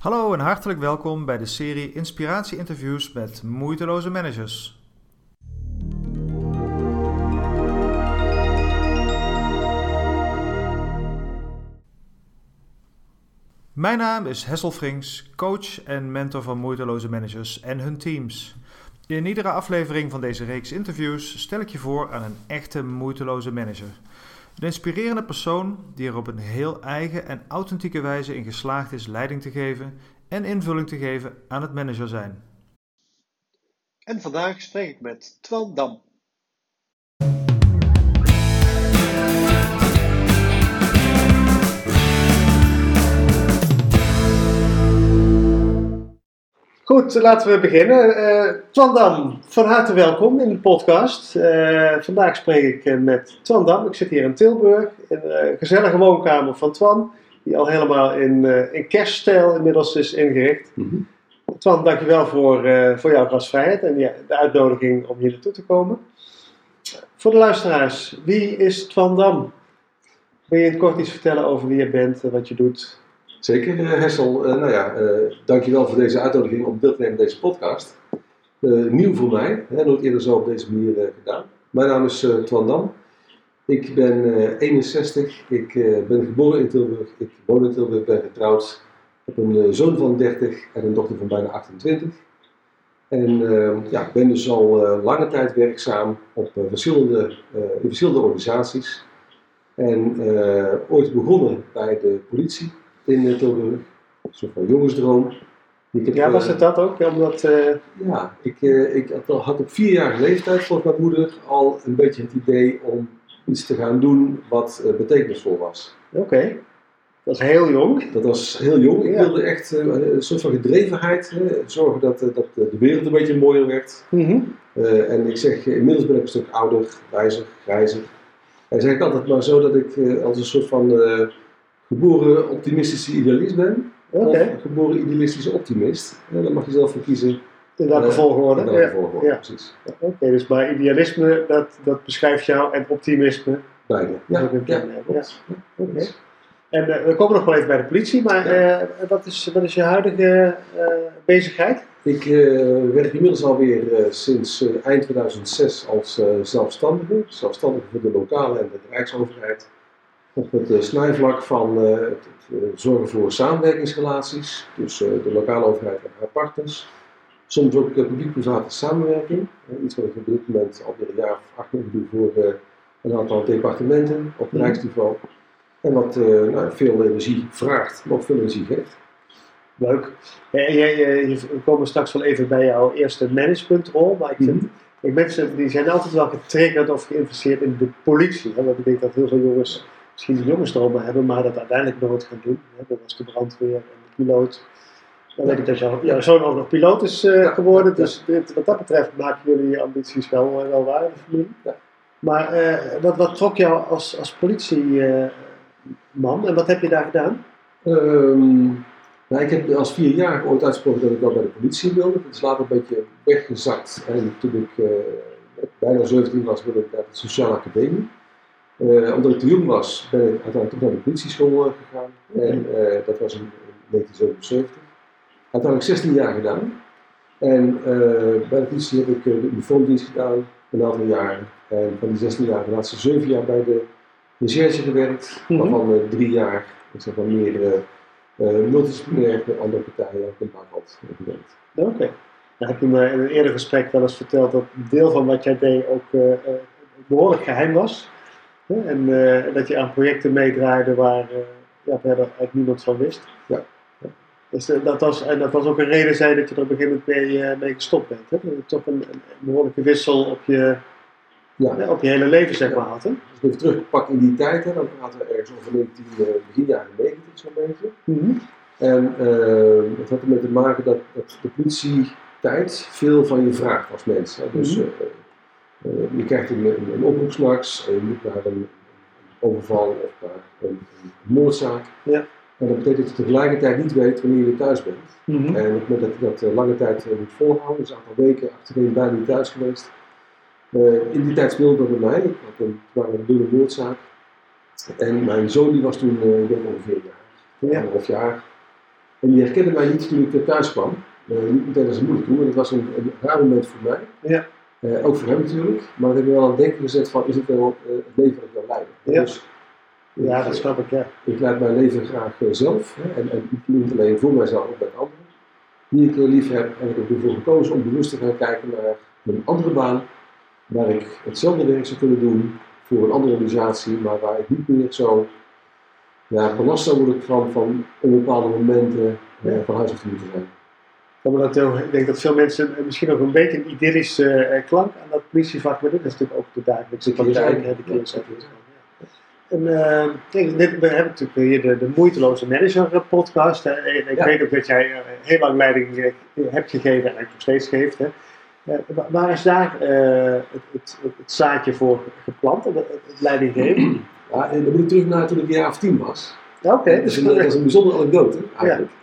Hallo en hartelijk welkom bij de serie Inspiratie-interviews met moeiteloze managers. Mijn naam is Hessel Frings, coach en mentor van moeiteloze managers en hun teams. In iedere aflevering van deze reeks interviews stel ik je voor aan een echte moeiteloze manager. Een inspirerende persoon die er op een heel eigen en authentieke wijze in geslaagd is leiding te geven en invulling te geven aan het manager zijn. En vandaag spreek ik met Twan Dam. Goed, laten we beginnen. Uh, Twan Dam, van harte welkom in de podcast. Uh, vandaag spreek ik eh, met Twan Dam. Ik zit hier in Tilburg, in een gezellige woonkamer van Twan, die al helemaal in, in kerststijl inmiddels is ingericht. Mm -hmm. Twan, dankjewel voor, voor jouw gastvrijheid en ja, de uitnodiging om hier naartoe te komen. Voor de luisteraars, wie is Twan Dam? Wil je in het kort iets vertellen over wie je bent en wat je doet? Zeker, uh, Hessel. Uh, nou ja, uh, dankjewel voor deze uitnodiging om deel te nemen aan deze podcast. nieuw voor mij, hè, nooit eerder zo op deze manier gedaan. Mijn naam is Twan Dam. Ik ben 61, ik ben geboren in Tilburg, ik woon in Tilburg, ben getrouwd. Ik heb een zoon van 30 en een dochter van bijna 28. En ja, ik ben dus al lange tijd werkzaam op verschillende, in verschillende organisaties. En ooit begonnen bij de politie in Tilburg. Een soort van jongensdroom. Heb, ja, was het dat ook? Omdat, uh... Ja, ik, uh, ik had op vierjarige leeftijd volgens mijn moeder al een beetje het idee om iets te gaan doen wat uh, betekenisvol was. Oké, okay. dat is heel jong. Dat was heel jong. Ik ja. wilde echt een soort van gedrevenheid, zorgen dat, dat de wereld een beetje mooier werd. Mm -hmm. en ik zeg, inmiddels ben ik een stuk ouder, wijzer, grijzer. En zeg ik altijd maar zo dat ik als een soort van geboren optimistische idealist ben. Okay. Of geboren idealistische optimist. Ja, dan mag je zelf voor kiezen. In welke uh, volgorde? In welke ja. volgorde, ja. precies. Ja. Oké, okay, dus maar idealisme, dat, dat beschrijft jou, en optimisme? Beide. Ja, ja, ja. Oké. En uh, we komen nog wel even bij de politie, maar uh, wat, is, wat is je huidige bezigheid? Ik werk inmiddels alweer sinds eind 2006 als zelfstandige. Zelfstandige voor de lokale en de Rijksoverheid op het uh, snijvlak van uh, het, het, zorgen voor samenwerkingsrelaties tussen de lokale overheid en haar partners. Soms ook publiek-private samenwerking. iets wat ik op dit moment alweer een jaar of acht doe voor een aantal departementen op mhm. rijksniveau. En wat nou, veel energie vraagt, maar ook veel energie geeft. Leuk. we komen straks wel even bij jouw eerste managementrol, maar ik vind, mm -hmm. mensen die zijn altijd wel getriggerd of geïnteresseerd in de politie. Hè? Want ik denk dat heel veel jongens misschien de jongenstromen hebben, maar dat uiteindelijk nooit gaan doen. Dat was de brandweer en de piloot. Dan weet ik dat jouw, jouw zoon ook nog piloot is uh, geworden. Dus dit, wat dat betreft maken jullie ambities wel, uh, wel waar in de familie. Ja. Maar uh, wat, wat trok jou als, als politieman en wat heb je daar gedaan? Um, nou, ik heb als vier jaar ooit uitgesproken dat ik wel bij de politie wilde. Dat is later een beetje weggezakt. En toen ik bijna 17 was, wilde ik naar de sociale academie. Uh, omdat ik te jong was, ben ik uiteindelijk toch naar de politieschool uh, gegaan. En uh, dat was in 1977. Uiteindelijk 16 jaar gedaan. En bij de politie heb ik de uniformdienst gedaan, een aantal jaren. En van die 16 jaar de laatste 7 jaar bij de recherche gewerkt. Mm -hmm. Waarvan drie jaar, ik zeg maar meer multidisciplinair met andere partijen ook in Bakland gewerkt. Oké. Okay. Nou, heb je me in een eerder gesprek wel eens verteld dat deel van wat jij deed ook behoorlijk geheim was. En uh, dat je aan projecten meedraaide waar uh, ja, verder eigenlijk niemand van wist. Ja. Dus uh, dat was, en dat was ook een reden zijn dat je er op een gegeven moment mee, mee gestopt bent. Hè? Dat je toch een, een, behoorlijke wissel op je, ja. ja. op je hele leven zeg maar had. Hè? Als ik even terugpak in die tijd, hè, dan praten we ergens over 19, begin jaren 90 zo'n beetje. Mm -hmm. En het had ermee te maken dat, dat de politie tijd veel van je vraagt als mens. Hè? Dus mm -hmm. Uh, je krijgt een, een, een oproep s'nachts en je moet naar een, overval of naar een, een moordzaak. Ja. En dat betekent dat je tegelijkertijd niet weet wanneer je thuis bent. Mm -hmm. En op het moment dat je dat uh, lange tijd uh, moet volhouden, dus een aantal weken achtereen bijna niet thuis geweest. In die tijd speelde dat bij mij. Ik had een, een dubbele moordzaak. En mijn zoon die was toen uh, ongeveer een jaar, ja. een half jaar. En die herkende mij niet toen ik thuis kwam. Niet tijdens een moeder toe. En dat was een, een raar moment voor mij. Ja. Uh, ook voor hem natuurlijk. Maar dat heeft me wel aan het denken gezet van, is het wel uh, het leven dat ik wil leiden? Ja. Dus, Ja, dat snap ik, ja. ik leid mijn leven graag zelf. Hè, en, en niet alleen voor mijzelf, ook met anderen. Die ik lief heb. En ik heb ervoor gekozen om bewust te gaan kijken naar een andere baan. Waar ik hetzelfde werk zou kunnen doen voor een andere organisatie. Maar waar ik niet meer zo ja, belast zou worden van, van onbepaalde momenten uh, van huis af te moeten zijn. Ik denk dat veel mensen misschien nog een beetje een idyllische uh, klank aan dat politievak hebben. Dat is natuurlijk ook de dagelijkse praktijk, de keerzijde. En uh, kijk, dit, we hebben natuurlijk hier de, de Moeiteloze Manager podcast. Hè. En ik ja. weet ook dat jij uh, heel lang leiding hebt gegeven en nog steeds geeft. Hè. Waar is daar het, het, het, zaadje voor geplant, het, het leiding geven? Ja, en dan moet ik terug naar toen ik een jaar of tien was. Oké. Okay, dat, is een, dat is een bijzondere anekdote eigenlijk. Ja.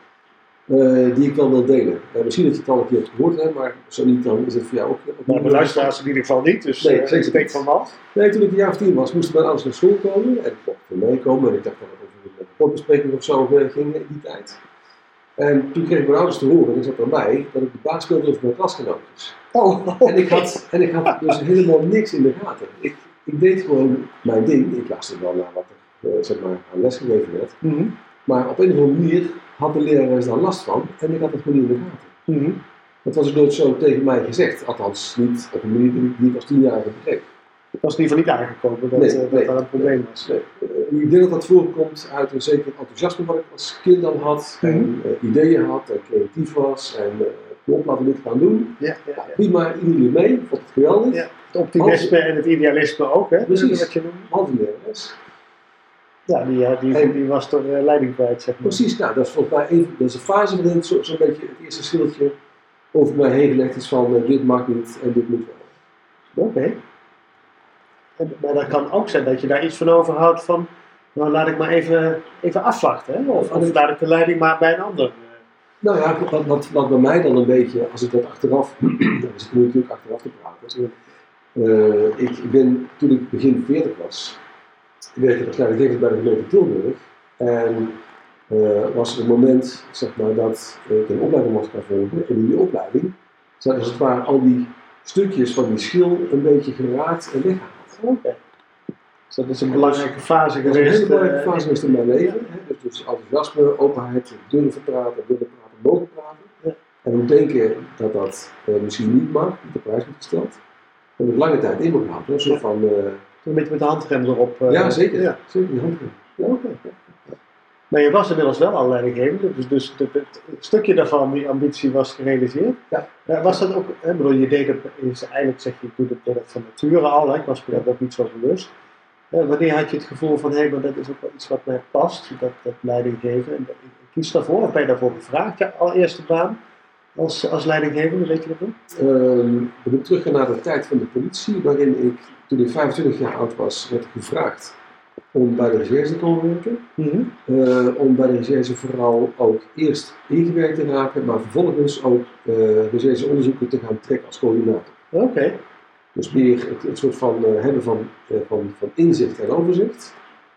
Uh, die ik wel wil delen. Uh, misschien dat je het al een keer hebt gehoord, hè, maar zo niet, dan is het voor jou ook. Maar de luisteraars in ieder geval niet, dus nee, uh, ik van wat. Nee, toen ik een jaar of tien was, moesten mijn ouders naar school komen en ik mocht meekomen. En ik dacht dat het over een rapportbespreking of zo ging in die tijd. En toen kreeg ik mijn ouders te horen, en ik zat erbij, dat ik de baas speelde over mijn klasgenootjes. Oh, en, ik had, en ik had dus helemaal niks in de gaten. Ik, ik deed gewoon mijn ding. Ik luisterde wel naar wat er zeg maar, aan les gegeven werd. Mm -hmm. Maar op een of andere manier had de lerares daar last van en ik had het gewoon niet in de gaten. Mm -hmm. Dat was ook nooit zo tegen mij gezegd, althans niet op een manier die ik als tienjarige begreep. Het was in ieder geval niet aangekomen dat, nee, uh, dat nee, daar een probleem was. Nee. Uh, ik denk dat dat voorkomt uit een zeker enthousiasme wat ik als kind al had, mm -hmm. en uh, ideeën had, en creatief was, en uh, laten we dit gaan doen. Ja, ja, ja. Prima, iedereen mee, vond het geweldig. Ja. Het optimisme en het idealisme ook, hè? Precies. Wat je noemt. Lerares. Ja, die, die, die, die was toch uh, leiding kwijt, zeg maar. Precies, nou, dat is volgens mij even, een fase waarin zo'n zo beetje het eerste schildje over mij heen gelegd is van uh, dit mag niet en dit moet wel. Oké. Okay. Maar dat kan ook zijn dat je daar iets van overhoudt van, nou laat ik maar even, even afwachten, hè? Of, of laat ik de leiding maar bij een ander. Nou ja, wat, wat, wat bij mij dan een beetje, als ik dat achteraf, dan is het natuurlijk achteraf te praten. Uh, ik ben, toen ik begin 40 was, werkte ik als leidinggevende bij de gemeente Tilburg. En uh, was er een moment zeg maar, dat ik een opleiding moest gaan volgen. En in die opleiding zijn als het ware al die stukjes van die schil een beetje geraakt en weggehaald. Okay. Dus dat is een belangrijke fase dat geweest. is een hele belangrijke fase geweest in mijn leven. Hè? Dus, enthousiasme, openheid, durven praten, willen praten, mogen praten. Ja. En ook denken dat dat uh, misschien niet mag, op prijs wordt gesteld. En ik lange tijd in moet houden. Een soort van... Uh, een beetje met de handrem erop. Uh, ja, zeker. Ja. Zeker, die handrem. Ja, okay. Maar je was inmiddels wel al leidinggevende, dus, dus het, stukje daarvan, die ambitie was gerealiseerd. Ja. Uh, was dat ook, hè, bedoel, je deed het, is eigenlijk zeg je, ik doe het van nature al, hè, ik was me daar ook niet zo bewust. Uh, wanneer had je het gevoel van, hé, hey, maar dat is ook wel iets wat mij past, dat, dat leidinggeven, en dat, ik kies daarvoor, of ben je daarvoor gevraagd, je allereerste baan als, als leidinggevende, weet je dat nog? Uh, we moeten teruggaan naar de tijd van de politie, waarin ik, toen ik 25 jaar oud was, werd gevraagd om bij de recherche te komen werken. Mm -hmm. uh, om bij de recherche vooral ook eerst ingewerkt te raken, maar vervolgens ook uh, rechercheonderzoeken te gaan trekken als coördinator. Oké. Okay. Dus meer het, het soort van uh, hebben van, van, van inzicht en overzicht.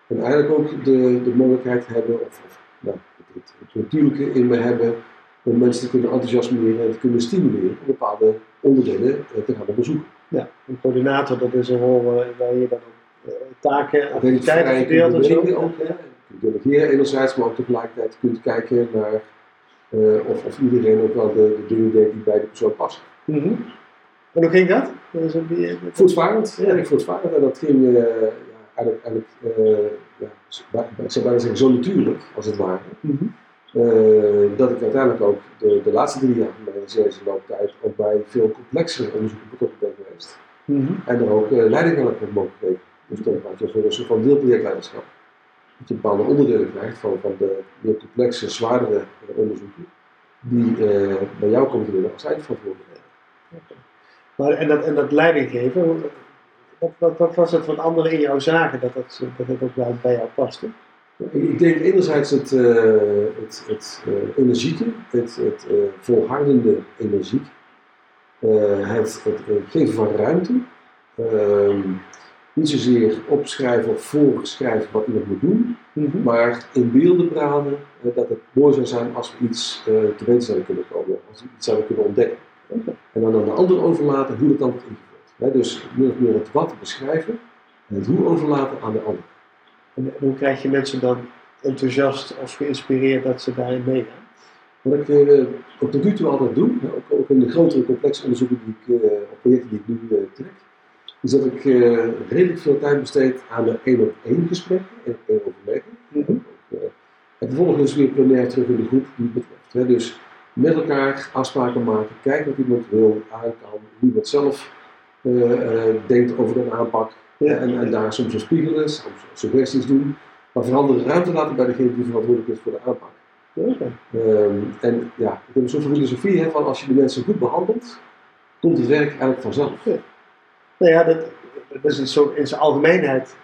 En eigenlijk ook de, de mogelijkheid hebben, of, of nou, het, het, natuurlijke in me hebben, om mensen te kunnen enthousiasmeren en te kunnen stimuleren om bepaalde onderdelen te gaan onderzoeken. Ja, een coördinator, dat is een rol waar je dan ook taken, activiteiten verdeelt en zo. Ook, kunt delegeren enerzijds, maar ook tegelijkertijd kunt kijken naar uh, of, of iedereen ook wel de, de dingen deed die bij de persoon passen. Mm -hmm. En hoe ging dat? dat voortvarend, ja, ik voortvarend. En dat ging uh, ja, eigenlijk, eigenlijk uh, ja, ik zou bijna zeggen zo natuurlijk, als het ware. Mm -hmm. Dat ik uiteindelijk ook de, de laatste drie jaar van mijn recherche looptijd ook bij veel complexere onderzoeken betrokken ben geweest. Mm -hmm. En er ook leiding aan heb mogen geven. Dus dan praat je een soort van deelprojectleiderschap. Dat je bepaalde onderdelen krijgt van, van de meer complexe, zwaardere onderzoeken, die uh, bij jou komen te liggen als eindverantwoordelijke. Okay. Maar en dat, en dat leidinggeven, wat, wat, wat was het wat anderen in jou zagen dat dat, dat het ook wel bij jou paste? Ik denk enerzijds het, uh, het, het uh, energieke, het, het uh, volhardende energiek, het, het geven van ruimte. Ehm, niet zozeer opschrijven of voorschrijven wat iemand moet doen, Mhm. maar in beelden braden eh, dat het mooi zou zijn als we iets eh, te weten zouden kunnen komen, als we iets zouden kunnen ontdekken. En dan aan de ander overlaten hoe het dan wordt ingevuld. Dus min of meer het wat beschrijven en het hoe overlaten aan de ander. En hoe krijg je mensen dan enthousiast of geïnspireerd dat ze daarin meegaan? Wat ik eh, op tot nu toe altijd doe, ook, ook in de grotere complexe onderzoeken die ik, eh, of projecten die ik nu eh, trek, is dat ik eh, redelijk veel tijd besteed aan de één op één gesprekken, één op één overleggen. Eh, en vervolgens weer plenair terug in de groep die het betreft. Hè. Dus met elkaar afspraken maken, kijken wat iemand wil, aan kan, hoe iemand zelf denkt over een aanpak. Ja. En, en daar soms een spiegelen, soms suggesties doen, maar vooral de ruimte laten bij degene die verantwoordelijk is voor de aanpak. Oké. Ehm, en ja, ik heb zo'n filosofie hè, van als je de mensen goed behandelt, komt het werk eigenlijk vanzelf. Nou ja, dat, dat is in zijn algemeenheid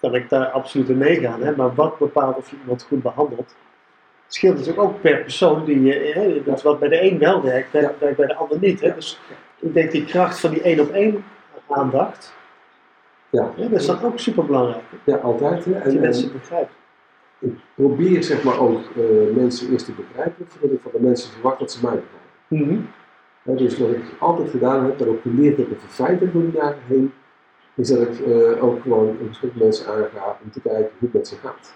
kan ik daar absoluut in meegaan. Hè? Maar wat bepaalt of je iemand goed behandelt, scheelt natuurlijk ook per persoon. Die, hè, dat wat bij de een wel werkt, werkt, bij de ander niet. Hè? Dus ik denk die kracht van die één op één aandacht, Ja, dat is dan ook super belangrijk. ja altijd. Hè. Dat En, je en mensen begrijpt. ik probeer zeg maar ook eh, mensen eerst te begrijpen, voordat ik van de mensen verwacht dat ze mij begrijpen. Mhm. Dus wat ik altijd gedaan heb, en ook geleerd heb en verfijnd heb door de jaren heen, is dat ik eh, ook gewoon een gesprek met mensen aanga om te kijken hoe het met ze gaat.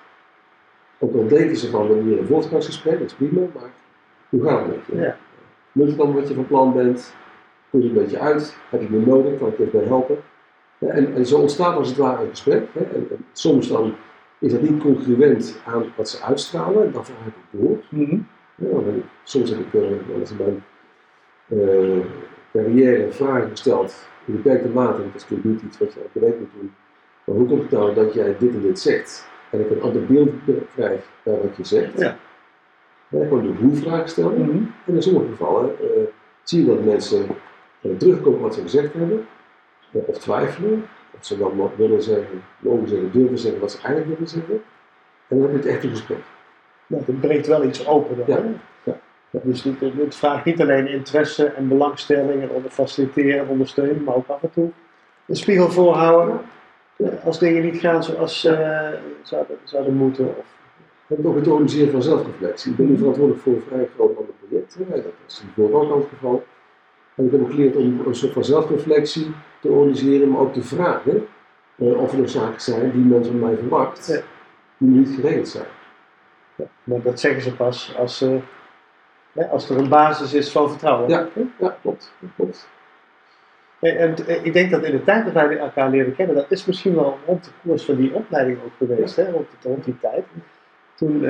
Ook al denken ze van, we hebben hier een voortgangsgesprek, dat is prima, maar hoe gaat het met je? Ja. Lukt het dan wat je van plan bent? Komt het een beetje uit? Heb je me nodig? Kan ik je bij helpen? En, en zo ontstaat als het ware een gesprek. Hè? En, en soms dan is dat niet congruent aan wat ze uitstralen, en dan vraag ik het door. Mhm. Ja, want soms heb ik uh, wel eens in mijn eh, carrière vragen gesteld in beperkte mate. Dat is natuurlijk niet iets wat je elke week moet doen. Maar hoe komt het nou dat jij dit en dit zegt? En ik een ander beeld krijg bij wat je zegt. Ja. Ja, gewoon de hoe-vraag stellen. Mhm. En in sommige gevallen eh, zie je dat mensen eh, terugkomen wat ze gezegd hebben, eh, of twijfelen, of ze dan wat willen zeggen, mogen zeggen, durven zeggen wat ze eigenlijk willen zeggen. En dan heb je het echt een gesprek. Dat breekt wel iets open. Dan, Ja. Ja. Dus het, het vraagt niet alleen interesse en belangstelling en faciliteren en ondersteunen, maar ook af en toe een spiegel voorhouden eh, als dingen niet gaan zoals ze eh, zouden, zouden moeten. Of, We hebben ook het organiseren van zelfreflectie. Ik ben nu verantwoordelijk voor een vrij groot ander project. hè. Dat is bijvoorbeeld ook het geval. En ik heb ook geleerd om een soort van zelfreflectie te organiseren, maar ook te vragen eh, of er nog zaken zijn die men van mij verwacht, Ja. die niet geregeld zijn. maar dat zeggen ze pas als, eh, als er een basis is van vertrouwen. Ja. Ja, klopt. klopt. En, en eh, ik denk dat in de tijd dat wij elkaar leren kennen, dat is misschien wel rond de koers van die opleiding ook geweest, hè, rond, rond die tijd. Toen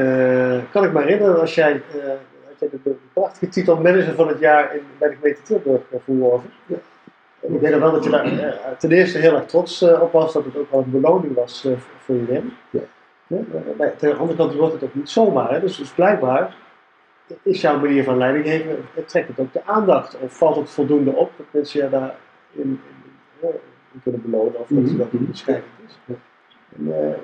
kan ik me herinneren als jij, eh de, de prachtige titel manager van het jaar in, bij de gemeente Tilburg uh, verworven. Ja. En ik denk wel dat je daar eh, ten eerste heel erg trots eh, op was, dat het ook wel een beloning was eh, voor- je werk. Ja. Ja, maar aan de andere kant wordt het ook niet zomaar. Hè? Dus, dus blijkbaar is jouw manier van leiding geven, trekt het ook de aandacht? Of valt het voldoende op dat mensen je daarin in, in, in kunnen belonen of dat Mhm. dat niet beschrijvend is? Ja. En, eh,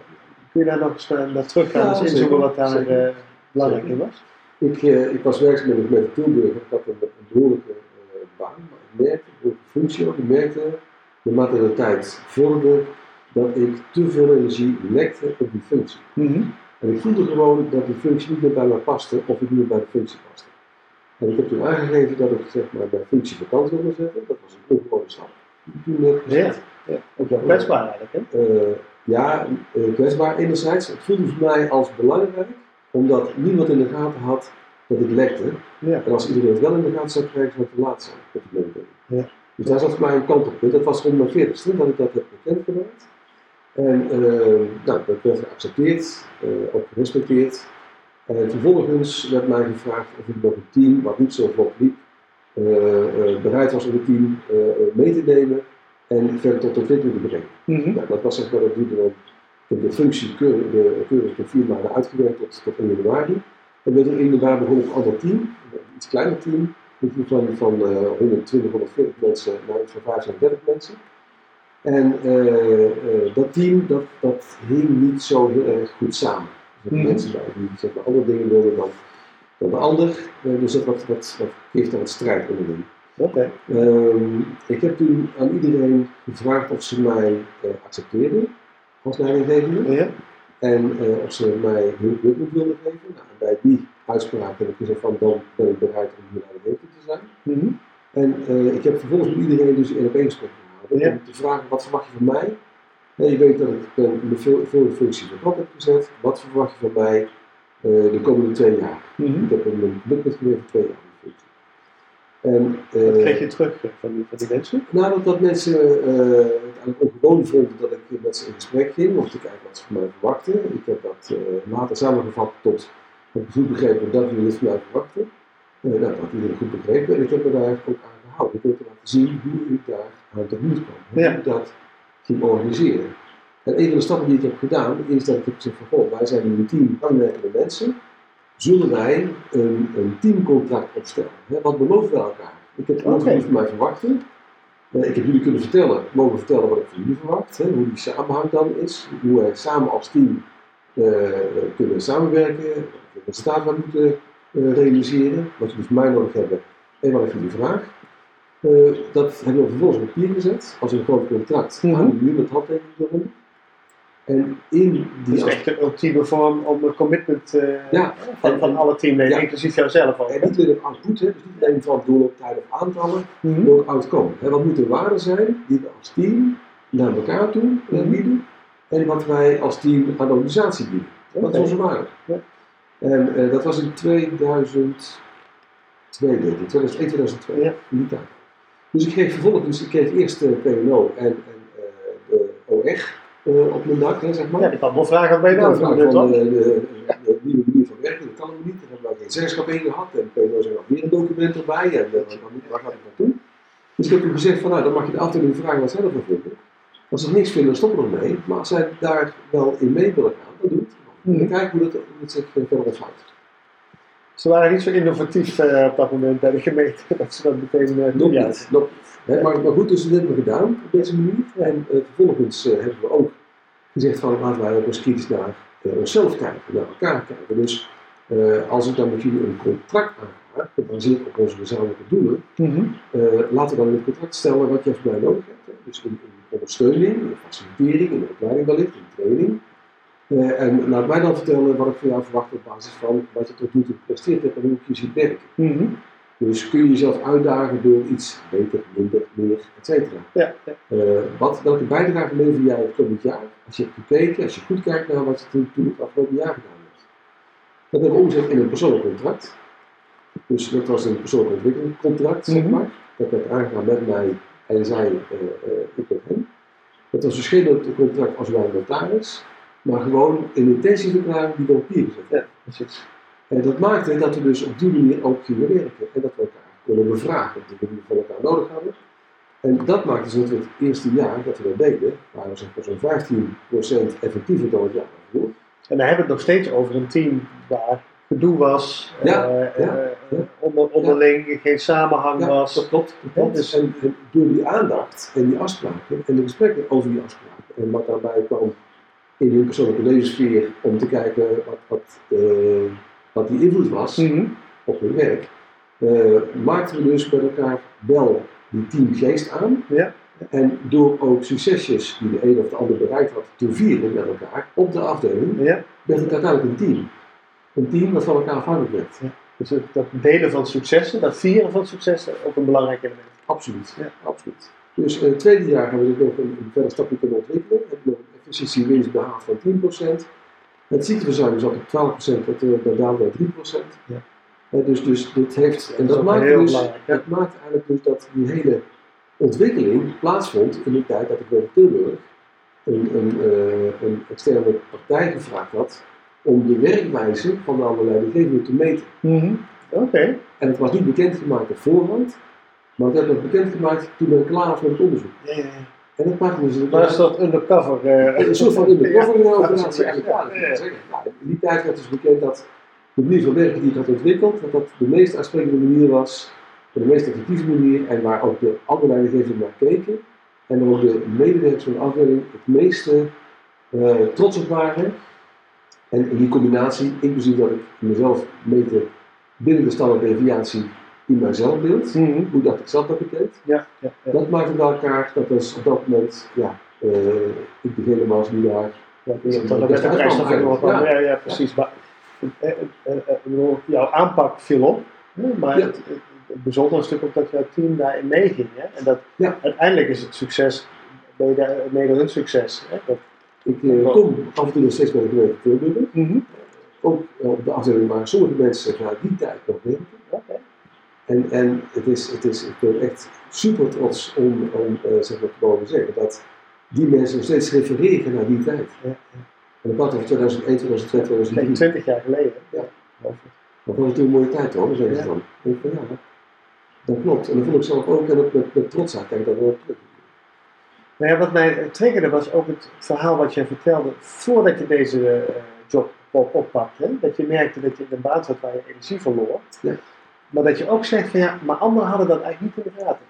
kun je daar nog eens naar, naar teruggaan, Ja, eens inzoomen wat daar eh, belangrijk in was? Ik, eh, ik was werkzaam met, met Tilburg. Ik had een, een behoorlijke eh, baan, maar ik merkte, een behoorlijke functie ook. Ik merkte, naarmate de tijd vorderde, dat ik te veel energie lekte op die functie. En ik voelde gewoon dat die functie niet meer bij mij paste of ik niet meer bij de functie paste. En ik heb toen aangegeven dat ik zeg maar, mijn functie vakant wilde zetten. Dat was een ongewone stap. ik Toen heb gezet. Ja, kwetsbaar eigenlijk. Hè? Eh, ja, eh, kwetsbaar enerzijds. Het voelde voor mij als belangrijk, omdat niemand in de gaten had dat ik lekte. Ja. En als iedereen het wel in de gaten zou krijgen, zou het te laat zijn. op mededeling. Ja. Dus daar zat voor mij een kantelpunt. Dat was rond mijn 40ste dat ik dat heb bekendgemaakt. En eh, nou, dat werd geaccepteerd, eh, ook gerespecteerd. En vervolgens werd mij gevraagd of ik nog een team, wat niet zo vlot liep, eh, bereid was om het team mee te nemen en verder tot ontwikkeling te brengen. Mhm. Nou, dat was zeg maar, dat duurde dan, de functie keurig, de, keurig vier maanden uitgewerkt tot, tot 1 januari. En met 1 januari begon ik een ander team, een iets kleiner team, een team van, van eh 120, 140 mensen naar van 35 mensen. En eh, eh, dat team, dat, dat hing niet zo heel erg goed samen. Zaten Mhm. mensen die zeg maar, andere dingen wilden dan, dan de ander. Eh, dus dat, dat, dat, dat geeft daar wat strijd onderling. Oké. Ehm, ik heb toen aan iedereen gevraagd of ze mij als leidinggevende. Ja. En eh, of ze mij hun commitment wilden geven. Nou, en bij die uitspraak heb ik gezegd van dan ben ik bereid om hier leidinggevende te zijn. Mhm. En eh, ik heb vervolgens met iedereen dus in op één gesprek gehouden. Om te vragen, wat verwacht je van mij? Je weet dat ik ben de veel- de functie van kop heb gezet. Wat verwacht je van mij eh, de komende twee jaar? Mhm. Ik heb een commitment gegeven voor twee jaar. En, Wat eh, kreeg je terug van die, van die mensen? nou, dat, mensen eh, het eigenlijk ongewoon vonden dat ik met ze in gesprek ging om te kijken wat ze van mij verwachten. Ik heb dat eh, later samengevat tot ik goed begrepen dat jullie dit van mij verwachten. Eh, nou, dat had iedereen goed begrepen en ik heb me daar ook aan gehouden. Ik wilde laten zien hoe ik daar aan tegemoet kwam. Hoe Ja. ik dat ging organiseren. En een van de stappen die ik heb gedaan is dat ik heb gezegd van goh, wij zijn nu een team aanwerkende mensen. Zullen wij een, een teamcontract opstellen? Hè? Wat beloven we elkaar? Ik heb Oké. wat jullie van mij verwachten. Eh, ik heb jullie kunnen vertellen, mogen vertellen wat ik van jullie verwacht, hè, hoe die samenhang dan is, hoe wij samen als team eh, kunnen samenwerken, wat we staat we moeten eh, realiseren, wat jullie van mij nodig hebben en wat ik van jullie vraag. Dat hebben we vervolgens op papier gezet, als een groot contract, aan met handtekening eronder. En in Dat die is echt een ultieme vorm om een commitment eh, Ja. van, van alle teamleden, Ja. inclusief jouzelf ook. en niet alleen op output, hè, dus niet alleen van doelen, tijden of aantallen, Mhm. maar ook outcome. Hè, wat moeten de waarden zijn die we als team naar elkaar toe eh, Mhm. bieden en wat wij als team aan de organisatie bieden. Dat is onze waarde. Ja. En eh, dat was in 2002, denk ik, 2001, 2002, Ja. in die tijd. Dus ik kreeg vervolgens, ik kreeg eerst de PNO en, en de OR eh, op mijn dak, hè, zeg maar. Ja, die kan wel vragen wat bij Ik had doen, vragen toch? van de, de, de nieuwe manier van werken, dat kan nog niet. Daar hebben wij geen zeggenschap in gehad. En zei nog weer een document erbij. En eh, waar, gaat het naartoe? Dus ik heb toen gezegd van nou, dan mag je de afdeling vragen wat zij ervan vinden. Als ze niks vinden, dan stoppen we ermee. Maar als zij daar wel in mee willen gaan, dan doe het. En dan kijken hoe dat, hoe het zich eh, verder ontvouwt. Ze waren niet zo innovatief eh, op dat moment bij de gemeente, dat ze dat meteen uh, Nog niet. Nog niet. Maar, maar goed, dus dat hebben we gedaan op deze manier. En eh, vervolgens hebben we ook gezegd van laten wij ook eens kritisch naar onszelf kijken, naar elkaar kijken. Dus als ik dan met jullie een contract aanga, gebaseerd op onze gezamenlijke doelen, Mhm. laten we dan in het contract stellen wat je van mij nodig hebt. Hè. Dus in, in ondersteuning, in facilitering, in opleiding wellicht, in training. Eh, en laat mij dan vertellen wat ik van jou verwacht op basis van wat je tot nu toe gepresteerd hebt en hoe ik je ziet werken. Mhm. Dus kun je jezelf uitdagen door iets beter, minder, meer, et cetera. Ja, ja. Eh, wat, welke bijdrage lever jij het komend jaar? Als je hebt gekeken, als je goed kijkt naar wat je toen, toen het afgelopen jaar gedaan hebt. Dat hebben we omgezet in een persoonlijk contract. Dus dat was een persoonlijk ontwikkelingscontract, zeg Mhm. maar. Dat werd aangegaan met mij en zij, eh, ik met hem. Dat was dus geen contract als wij notaris, maar gewoon een intentieverklaring die we op papier ja, precies. En dat maakte dat we dus op die manier ook gingen werken. En dat we elkaar konden bevragen de manier van elkaar nodig hadden. En dat maakte dus dat we het eerste jaar dat we dat deden, waren we zeg maar zo'n 15% effectiever dan het jaar daarvoor. En dan hebben we het nog steeds over een team waar gedoe was, Ja, eh, ja, eh, ja. onder, onderling geen samenhang was. dat klopt. Dat. Dus- En, en door die aandacht en die afspraken en de gesprekken over die afspraken en wat daarbij kwam in hun persoonlijke levenssfeer om te kijken wat, wat, eh, wat die invloed was. Mhm. op hun werk, eh, maakten we dus met elkaar wel die teamgeest aan. Ja. En door ook succesjes die de een of de ander bereikt had te vieren met elkaar op de afdeling, Ja, werd het uiteindelijk een team. Een team dat van elkaar afhankelijk werd. dus het, dat delen van successen, dat vieren van successen, ook een belangrijk element. Absoluut. Ja. Absoluut. Dus in het tweede jaar hebben we dit nog een, verder stapje kunnen ontwikkelen. Hebben we een efficiëntiewinst behaald van 10%. Het ziekteverzuim zat op 12%, dat, uh, dat daalde naar 3%. Ja. Eh, dus, dus dit heeft, en Dat is dat, maakt heel dus, ja. dat maakt eigenlijk dus dat die hele ontwikkeling plaatsvond in de tijd dat ik bij Tilburg een, een, eh, een externe partij gevraagd had om de werkwijze van de andere leidinggevenden te meten. Mhm. Oké. En het was niet bekendgemaakt op voorhand, maar het werd nog bekendgemaakt toen men klaar was met het onderzoek. Ja, ja, ja. En dat maakte dus Maar dat is dat undercover. eh, een soort van undercover Ja, operatie. Ja, in die tijd werd dus bekend dat de manier van werken die ik had ontwikkeld, dat dat de meest aansprekende manier was, de meest effectieve manier en waar ook de andere leidinggevenden naar keken. En ook de medewerkers van de afdeling het meeste eh, trots op waren. En in die combinatie, inclusief dat ik mezelf meter binnen de standaard deviatie in mijn zelfbeeld, Mhm. hoe dacht ik zelf dat deed. Ja, ja, ja. Dat maakte bij elkaar dat dus op dat moment, ja, eh, ik degene was die daar Ja, dus dat dat met is de prijs nog wat Ja. ja. precies. Maar eh, eh, jouw aanpak viel op, maar het, het, het bijzondere stuk ook dat jouw team daarin meeging. Hè? En dat uiteindelijk is het succes mede, hun succes. Hè? Dat, Ik eh, kom af en toe nog steeds bij de gemeente Tilburg. Mhm. Ook eh, op de afdeling waar sommige mensen vanuit die tijd nog werken. En, en het is, het is, ik ben echt super trots om, om eh, zeg maar, te mogen zeggen dat die mensen nog steeds refereren naar die tijd. Ja, En ik had over 2001, 2002, Kijk, 2003. 20 jaar geleden. Ja. Dat was natuurlijk een mooie tijd hoor, zeggen ze Ja. dan. Ik denk van ja, dat klopt. En dat vond ik zelf ook en ook met, met trotsheid denk ik dat wel terug. Nou ja, wat mij triggerde was ook het verhaal wat je vertelde voordat je deze eh, job op, oppakte. Dat je merkte dat je in een baan zat waar je energie verloor. Ja. Maar dat je ook zegt van ja, maar anderen hadden dat eigenlijk niet in de gaten.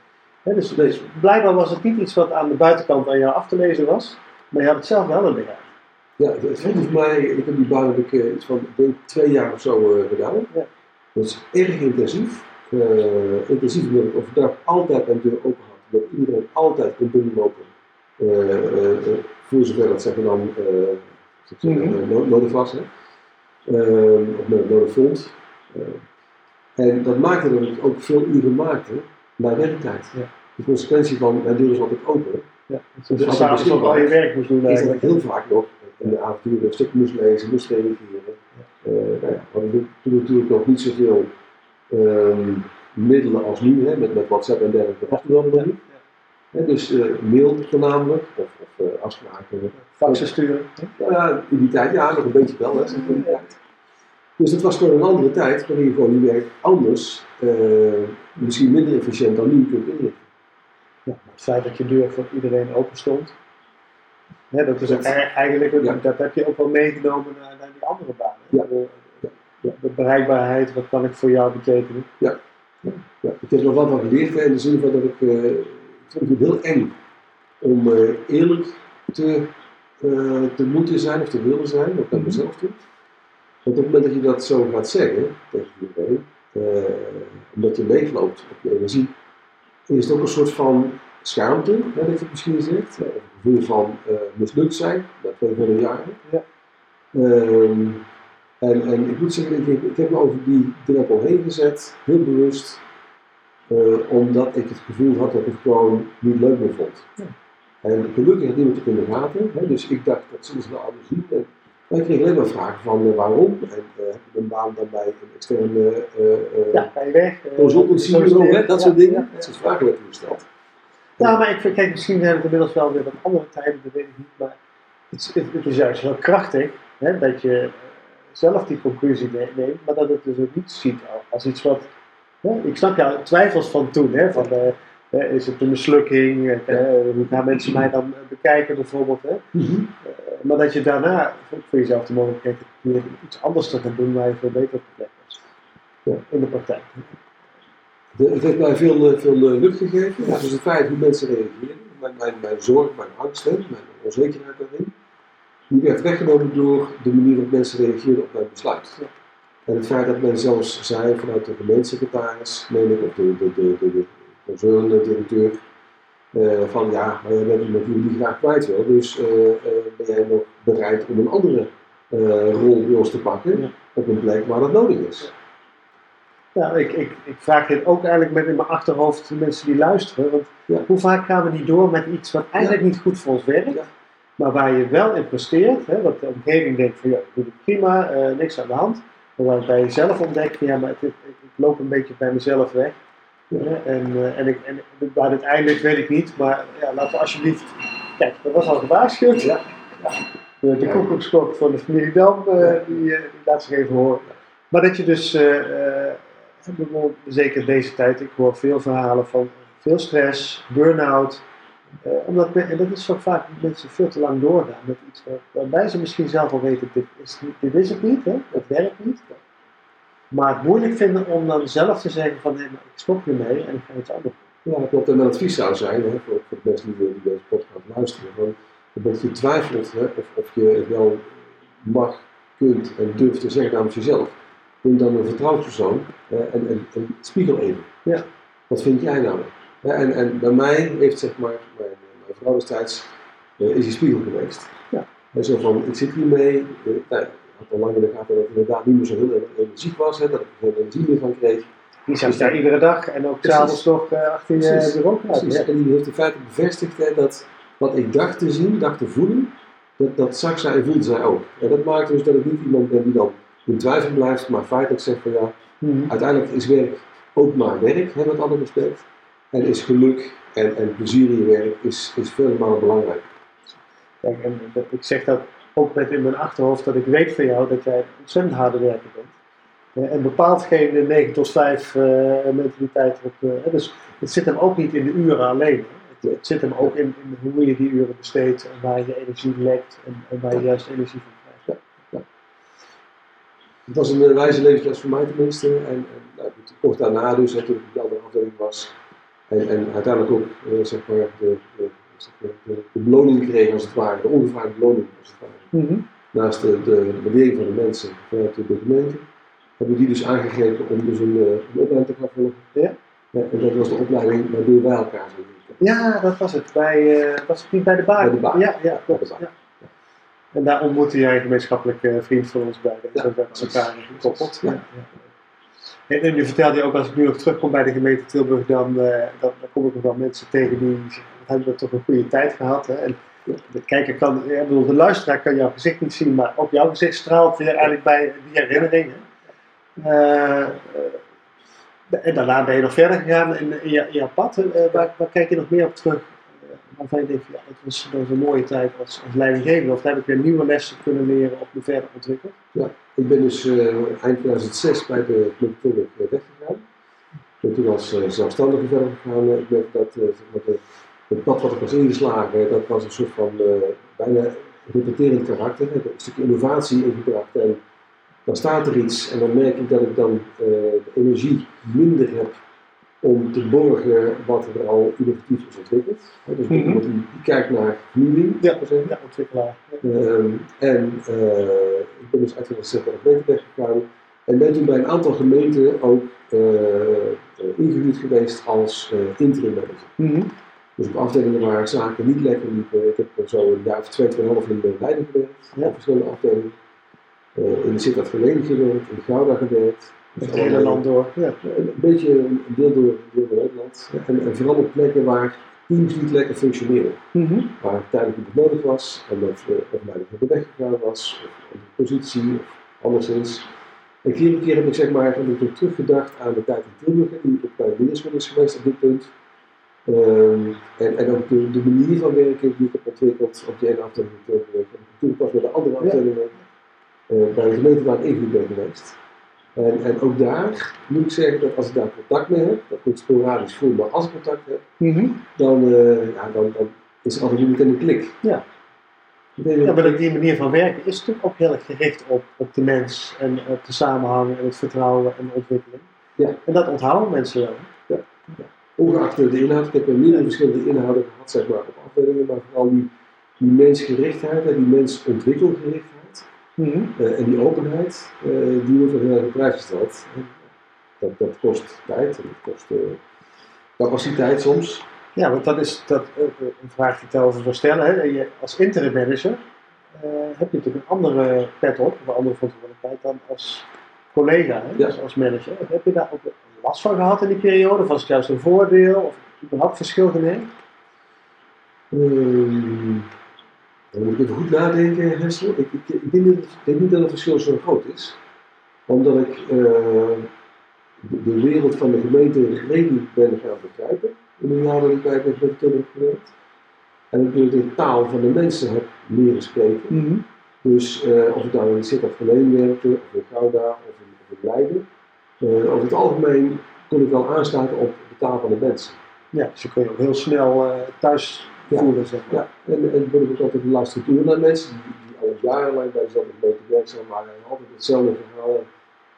Dus, dus blijkbaar was het niet iets wat aan de buitenkant aan jou af te lezen was, maar je had het zelf wel in de gaten. Ja, het, het voelde voor mij, ik heb die baan heb ik, iets van denk, twee jaar of zo eh, gedaan. Ja. Dat is erg intensief. Eh, intensief omdat ik overdag altijd mijn deur open had. Dat iedereen altijd kon binnenlopen. Eh, voor zover dat zeggen dan no- nodig was. Of no- nodig vond. En dat maakte dat ik ook veel uren maakte na werktijd. Ja. De consequentie van mijn deur is altijd open. Ja. Dus Dus als ik al je werk moest doen is dat ik heel vaak nog in de avonturen een stuk moest lezen, moest reageren. Nou ja, we hadden toen natuurlijk nog niet zoveel ehm, middelen als nu, hè, met, met WhatsApp en dergelijke. Dat was toen niet. Dus eh, mail voornamelijk, of, of eh, afspraken. Faxen sturen. Ja, in die tijd, ja, nog een beetje wel, hè, zeg maar, in die tijd. Dus het was gewoon een andere tijd waarin je gewoon je werk anders, eh, misschien minder efficiënt dan nu kunt inrichten. Ja, het feit dat je deur voor iedereen open stond. Hè, dat is Dat- eigenlijk, Ja. dat heb je ook wel meegenomen naar, naar die andere banen. Ja. De, Ja. de bereikbaarheid, wat kan ik voor jou betekenen? Ja, ik heb er wel van geleerd in de zin van dat ik, eh, ik vond het heel eng om eh, eerlijk te, eh, te moeten zijn of te willen zijn, ook naar mezelf toe. Want op het moment dat je dat zo gaat zeggen tegen iedereen, eh, omdat je leegloopt op je energie, is het ook een soort van schaamte, hè, dat je misschien zegt, of een gevoel van eh, mislukt zijn, na twee volle jaren. Ja. Ehm, en, en ik moet zeggen, ik, ik heb me over die drempel heen gezet, heel bewust, eh, omdat ik het gevoel had dat ik het gewoon niet leuk meer vond. Ja. En gelukkig had niemand in de gaten, hè, dus ik dacht dat ze wel anders zien. Ik kreeg alleen maar vragen van eh, waarom, en eh, heb je een baan dan bij een externe eh, eh, Ja, weg? eh, consultancy bureau, dat soort dingen. Dat soort vragen werden gesteld. Ja, maar ik vind, kijk, misschien zijn het inmiddels wel weer wat andere tijden, dat weet ik niet. Maar het, is- het, het is juist heel krachtig hè, dat je eh, zelf die conclusie ne- neemt, maar dat het dus ook niet ziet al- als iets wat. Hè, ik snap jouw twijfels van toen, hè, van eh, eh, is het een mislukking, eh, hoe gaan mensen mij dan eh, bekijken bijvoorbeeld. Hè? Eh, maar dat je daarna voor jezelf de mogelijkheid hebt weer iets anders te gaan doen waar je veel beter op de plek was. Ja. In de praktijk. De- het heeft mij veel, veel lucht gegeven. Ja, dus het feit hoe mensen reageren, mijn, mijn, mijn zorg, mijn angst, mijn onzekerheid daarin, die werd weggenomen door de manier waarop mensen reageerden op mijn besluit. Ja. En het feit dat men zelfs zei vanuit de gemeentesecretaris, meen ik, of de, de, de, de, de concerndirecteur, eh, van ja, maar jij bent iemand die je graag kwijt wil, dus eh, eh, ben jij nog bereid om een andere rol bij ons te pakken Ja. op een plek waar dat nodig is. Ja, ik, ik, ik vraag dit ook eigenlijk met in mijn achterhoofd de mensen die luisteren. Want Ja. hoe vaak gaan we niet door met iets wat eigenlijk niet goed voor ons werkt, maar waar je wel in presteert, hè, wat de omgeving denkt van ja, ik doe het prima, niks aan de hand. Maar waar je jezelf ontdekt ja, maar het, het- ik loop een beetje bij mezelf weg. Ja. En, eh, en, ik, en waar dit eindigt weet ik niet, maar ja, laten we alsjeblieft. Kijk, dat was al gewaarschuwd. Ja. De, de Ja. koekoeksklok van de familie Dam, eh, die, eh, die laat zich even horen. Maar dat je dus, bijvoorbeeld zeker deze tijd, ik hoor veel verhalen van veel stress, burn-out. omdat en dat is ook vaak dat mensen veel te lang doorgaan met iets waar- waarbij ze misschien zelf al weten, dit is, dit is het niet, hè? het werkt niet. Maar het moeilijk vinden om dan zelf te zeggen van nee, maar ik stop hiermee en ik ga iets anders doen. Ja, dat klopt. En mijn advies zou zijn, hè, voor, voor de mensen die, die deze podcast luisteren, van, dat je twijfelt hè, of, of je het wel mag, kunt en durft te zeggen namens jezelf. neem dan een vertrouwenspersoon eh, en, en, en spiegel even. Ja. Wat vind jij nou? Ja, en, en bij mij heeft zeg maar, mijn, mijn vrouw destijds, eh, is die spiegel geweest. Ja. En zo van, ik zit hiermee, uh, nou, ik had al lang in de gaten dat ik inderdaad niet meer zo heel energiek was, hè, dat ik er geen energie meer van kreeg. Die zat daar iedere dag en ook s'avonds nog uh, achter je bureau Precies. Ja. En die heeft in feite bevestigd hè, dat wat ik dacht te zien, dacht te voelen, dat, dat zag zij en voelde zij ook. En dat maakt dus dat ik niet iemand ben die dan in twijfel blijft, maar feitelijk zegt van ja, Mhm. uiteindelijk is werk ook maar werk, hebben we het alle respect. En is geluk en, en plezier in je werk is, is vele malen belangrijk. Kijk, en ik zeg dat ook met in mijn achterhoofd dat ik weet van jou dat jij een ontzettend harde werker bent. Eh, en bepaalt geen 9 tot 5 eh, mentaliteit op. eh, dus het zit hem ook niet in de uren alleen. Het, het zit hem ook in, in hoe je die uren besteedt en waar je energie lekt en, en waar je juist energie van krijgt. Het was een wijze levensles voor mij tenminste. En, en nou, kort daarna dus, hè, toen ik op de andere afdeling was. En, en uiteindelijk ook eh, zeg maar, de, de, zeg maar, de, de beloning kreeg als het ware, de ongevraagde beloning als het ware. Mhm. Naast de, de, de waardering van de mensen vanuit de gemeente, hebben die dus aangegrepen om dus een, eh, een opleiding te gaan volgen. Ja. en dat was de opleiding waardoor wij elkaar zijn. Ja, dat was het. Bij, eh, was het niet bij de baak? Bij de Baak. Ja, ja, klopt. Ja. En daar ontmoette jij een gemeenschappelijke vriend van ons bij. Ja, we precies. elkaar gekoppeld. Ja. En, en nu vertelde je ook, als ik nu nog terugkom bij de gemeente Tilburg, dan, eh, dan, dan kom ik nog wel mensen tegen die hebben we toch een goede tijd gehad. Hè? En de kijker kan, ja, ik bedoel, de luisteraar kan jouw gezicht niet zien, maar ook jouw gezicht straalt weer eigenlijk bij die herinneringen. Eh, en daarna ben je nog verder gegaan in, in, je, jouw pad. Eh, waar, waar kijk je nog meer op terug? Waarvan je denkt, ja, dat was, een mooie tijd als, als leidinggevende. Of heb ik weer nieuwe lessen kunnen leren of me verder ontwikkeld. Ik ben dus eind 2006 bij de Club eh, weggegaan. Ik ben toen als zelfstandige verder gegaan. Ik merk dat het pad wat ik was ingeslagen, dat was een soort van eh, bijna repeterend karakter. Ik heb een stukje innovatie ingebracht en dan staat er iets en dan merk ik dat ik dan eh, de energie minder heb om te borgen wat er al innovatief is ontwikkeld. Dus Mhm. bijvoorbeeld die, kijkt naar vernieuwing. Ja. Ja, ontwikkelaar. Ehm, en eh, ik ben dus uit 2006 bij de gemeente weggegaan. En ben toen bij een aantal gemeenten ook eh, ingehuurd geweest als interim manager. Mhm. Dus op afdelingen waar zaken niet lekker liepen. Ik heb zo een jaar of twee, tweeënhalf in de Leiden gewerkt. Ja. Op verschillende afdelingen. Eh, in de Sittard Verleden gewerkt, in Gouda gewerkt. Dus Het hele land door. Ja. een beetje een deel door, deel door Nederland. En, en vooral op plekken waar teams niet lekker functioneren Mhm. waar tijdelijk iemand nodig was en dat uh, of mij de weg gegaan was, of op de positie, of anderszins. En keer op keer heb ik zeg maar heb ik teruggedacht aan de tijd in Tilburg, die ook bij leerschool is geweest op dit punt. Ehm, en, en ook de, de manier van werken die ik heb ontwikkeld op die ene afdeling. Heb toegepast bij de andere Ja. afdelingen, eh, bij de gemeente waar ik ben geweest. En, en ook daar moet ik zeggen dat als ik daar contact mee heb, dat komt sporadisch voor, maar als ik contact heb, Mhm. dan, eh, ja, dan, dan is er altijd meteen een klik. Ja. Ja, maar die manier van werken is natuurlijk ook heel erg gericht op, op de mens en op de samenhang en het vertrouwen en de ontwikkeling. Ja. En dat onthouden mensen wel. Ongeacht de inhoud, ik heb er meerdere verschillende inhouden gehad zeg maar, op afdelingen, maar vooral die, die mensgerichtheid en die mensontwikkelgerichtheid Mhm. eh, en die openheid, eh, die wordt wel heel erg op prijs gesteld. Dat, dat kost tijd en dat kost eh, capaciteit soms. Ja, want dat is dat, een vraag die ik wil stellen. Hè. Je, als interim manager eh, heb je natuurlijk een andere pet op, een andere verantwoordelijkheid dan als collega, hè, Ja. als manager. Heb je daar ook last van gehad in die periode? Of was het juist een voordeel? Of überhaupt verschil gemerkt? Ehm, dan moet ik even goed nadenken, Hessel. Ik, ik, ik, denk, niet dat- ik denk niet dat het verschil zo groot is. Omdat ik eh, de, de wereld van de gemeente redelijk ben gaan begrijpen. In de jaren dat ik bij de heb gewerkt. En ik de taal van de mensen heb leren spreken. Dus eh, of ik nou in Sittard Verleen werkte, of in Gouda, of in, of in Leiden. Eh, over het algemeen kon ik wel aansluiten op de taal van de mensen. Ja, dus je kun je ook heel snel eh, thuis Ja. voelen, zeg maar. Ja, en, en ben ik ook altijd luisteren toe naar mensen die, die al jarenlang bij dezelfde gemeente werkzaam waren en altijd hetzelfde verhaal.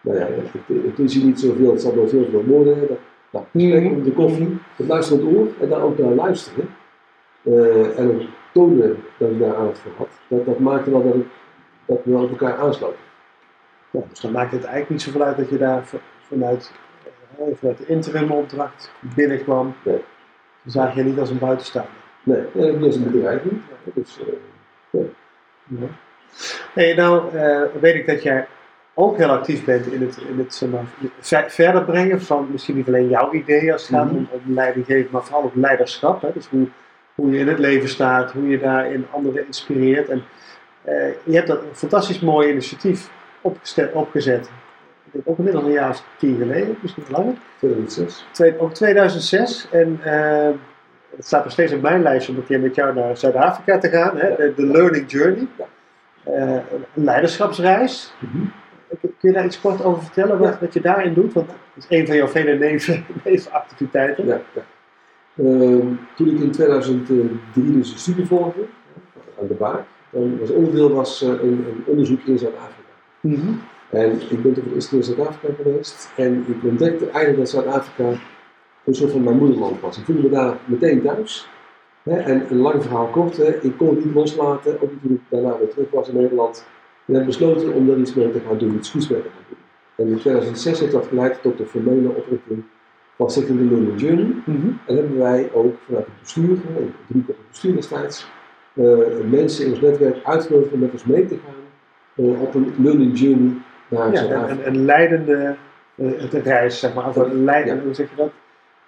Nou ja, het, het is hier niet zoveel, het zal wel veel veel worden. Dat, nou, de koffie, het luisterend oor en daar ook naar luisteren. Eh, en ook tonen dat ik daar aandacht voor had. Dat, dat maakte wel dat, ik, dat we elkaar aansloten. Dus dan maakt het eigenlijk niet zoveel uit dat je daar vanuit, eh, vanuit de interim opdracht binnenkwam. Nee. Dan zag je niet als een buitenstaander. Nee, dat is een bedreiging. Dus, eh, Ja. Hey, nou eh, weet ik dat jij ook heel actief bent in het, in het zeg maar, ver- verder brengen van misschien niet alleen jouw ideeën als het gaat Mhm. om, om leiding geven, maar vooral ook leiderschap. Hè? Dus hoe, hoe je in het leven staat, hoe je daarin anderen inspireert. En eh, je hebt dat een fantastisch mooi initiatief opgeste- opgezet. Ik denk ook inmiddels een jaar of tien geleden, misschien langer. 2006. Twee, ook 2006. En eh, het staat nog steeds op mijn lijst om een keer met jou naar Zuid-Afrika te gaan. Hè? De, de Learning Journey. Eh, een leiderschapsreis. Mhm. Kun je daar iets kort over vertellen wat, wat je daarin doet? Want dat is een van jouw vele neven, nevenactiviteiten. Ja, ja. Ehm, toen ik in 2003 dus een studie volgde, aan de Baak, dan was onderdeel was, eh, een, een onderzoek in Zuid-Afrika. Mhm. En ik ben toen voor de eerste keer in Zuid-Afrika geweest en ik ontdekte eigenlijk dat Zuid-Afrika een soort van mijn moederland was. Ik voelde me daar meteen thuis. Hè, en een lang verhaal kort, hè, ik kon het niet loslaten, ook niet toen ik daarna weer terug was in Nederland. En heb besloten om daar iets mee te gaan doen, iets goeds mee te gaan doen. En in 2006 heeft dat geleid tot de formele oprichting van Stichting Learning Journey. Mhm. En hebben wij ook vanuit het bestuur, eh, drie keer het bestuur destijds, eh, mensen in ons netwerk uitgenodigd om met ons mee te gaan op een learning journey naar Ja, Zuid-Afrika. een, een leidende eh, reis, zeg maar. Of een leidende, Ja. hoe zeg je dat?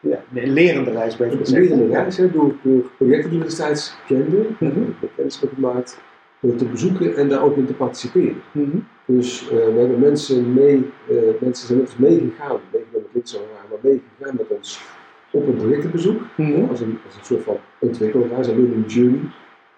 Ja, een lerende reis, beter Een gezegd. lerende reis, hè, door, door projecten die we destijds kenden, eh, kennis mee gemaakt, eh, te bezoeken en daar ook in te participeren. Mhm. Dus eh, we hebben mensen mee, eh, mensen zijn met ons meegegaan, meegenomen klinkt zo raar, maar meegegaan met ons op een projectenbezoek. Mhm. als, een, als een soort van ontwikkelreis, een learning journey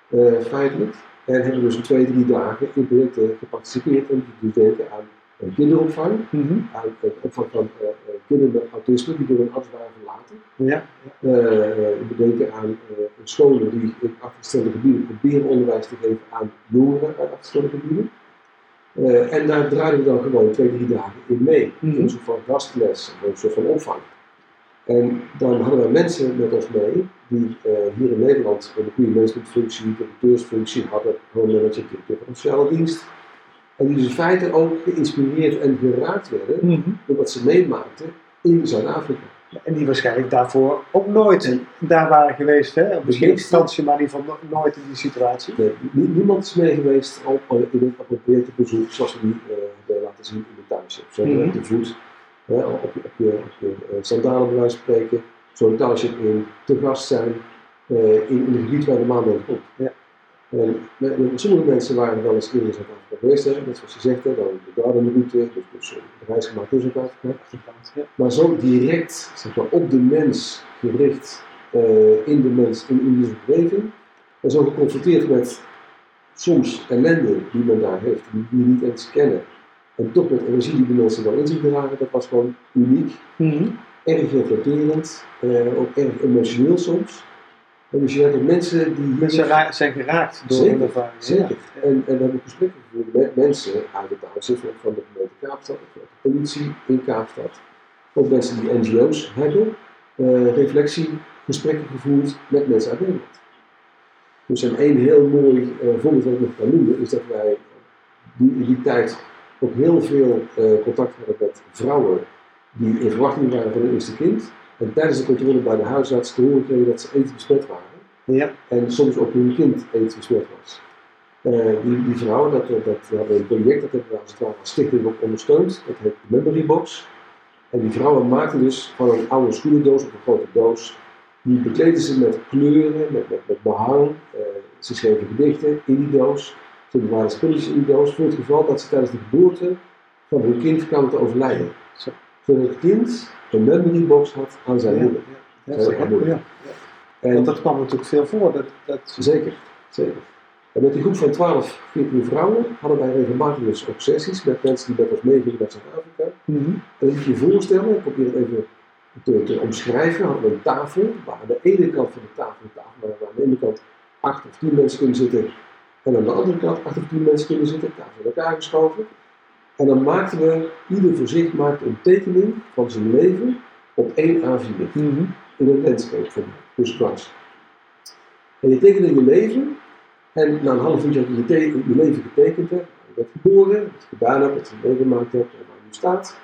eh, feitelijk. En hebben dus twee, drie dagen in projecten geparticipeerd en dus denken aan een kinderopvang, Mhm. aan de opvang van eh, eh, kinderen met autisme die door ouders waren verlaten. Ja. Eh, eh, we denken aan eh, scholen die in achtergestelde gebieden proberen onderwijs te geven aan jongeren uit achtergestelde gebieden. Eh, en daar draaiden we dan gewoon twee, drie dagen in mee. Mhm. Een soort van gastles, een soort van opvang. En dan hadden we mensen met ons mee die eh, hier in Nederland een goede managementfunctie, directeursfunctie hadden, gewoon manager, de sociale dienst. En die dus in feite ook geïnspireerd en geraakt werden Mhm. door wat ze meemaakten in Zuid-Afrika. En die waarschijnlijk daarvoor ook nooit daar waren geweest. Hè? Misschien in meeste- instantie, maar in ieder geval no- nooit in die situatie. Nee, nie- niemand is mee geweest op, eh, in een, op projectenbezoek zoals we die eh, hebben laten zien in de township. Zo op de voet, hè, op je, op je, op je sandalen bij wijze van spreken, zo'n township in, te gast zijn eh, in, in een gebied waar de maan mee komt. Ja. En met- met- sommige mensen waren wel eens eerder in Zuid-Afrika geweest, hè, net zoals je zegt, hè, dan de Garden Route, dus, dus eh, de reis gemaakt door Zuid-Afrika. Ja. Maar zo direct, zeg maar, op de mens gericht, eh, in de mens, in, in deze beleving. En zo geconfronteerd met soms ellende die men daar heeft, die die je niet eens kennen. En toch met energie die de mensen wel in zich dragen, dat was gewoon uniek. Mhm. Erg reflecterend, eh, ook erg emotioneel soms. En dus je hebt ook mensen die hier- Mensen zijn geraakt door Zeker, hun ervaring. Zeker. Ja. En, en we hebben gesprekken gevoerd met mensen uit het township van van de gemeente Kaapstad, of de politie in Kaapstad. Ook mensen die NGO's hebben. eh, reflectiegesprekken gevoerd met mensen uit Nederland. Dus een één heel mooi eh, voorbeeld wat ik nog kan noemen, is dat wij die, in die tijd ook heel veel contact hadden met vrouwen die in verwachting waren van hun eerste kind. En tijdens de controle bij de huisarts te horen kregen dat ze aids besmet waren Ja. en soms ook hun kind aids besmet was. Eh, die, die vrouwen, dat, dat, dat we hadden een project, dat hebben we als het ware als stichting ook ondersteund. Dat heet Memory Box. En die vrouwen maakten dus van een oude schoenendoos of een grote doos. Die bekleden ze met kleuren, met, met, met behang. Eh, ze schreven gedichten in die doos. Ze bewaarden spulletjes in die doos voor het geval dat ze tijdens de geboorte van hun kind kwamen te overlijden. Zodat het kind een memory box had aan zijn Ja. moeder. Ja. Moeilijk. Ja. En Want dat kwam natuurlijk veel voor. Dat, dat... Zeker, zeker. En met die groep van 12, 14 vrouwen hadden wij regelmatig dus ook sessies met mensen die met ons meegingen naar Zuid-Afrika. Mhm. En dan moet je je voorstellen, ik probeer het even te, te omschrijven, hadden we een tafel, waar aan de ene kant van de tafel, een tafel waar aan de ene kant 8 of 10 mensen kunnen zitten, en aan de andere kant 8 of 10 mensen kunnen zitten, tafel in elkaar geschoven. En dan maakten we, ieder voor zich maakte een tekening van zijn leven op één A4 Mhm. in een landscape van dus dwars. En je tekende je leven en na een half uurtje dat je je, je leven getekend hebt, bent geboren, wat je gedaan hebt, wat je meegemaakt hebt en waar je nu staat.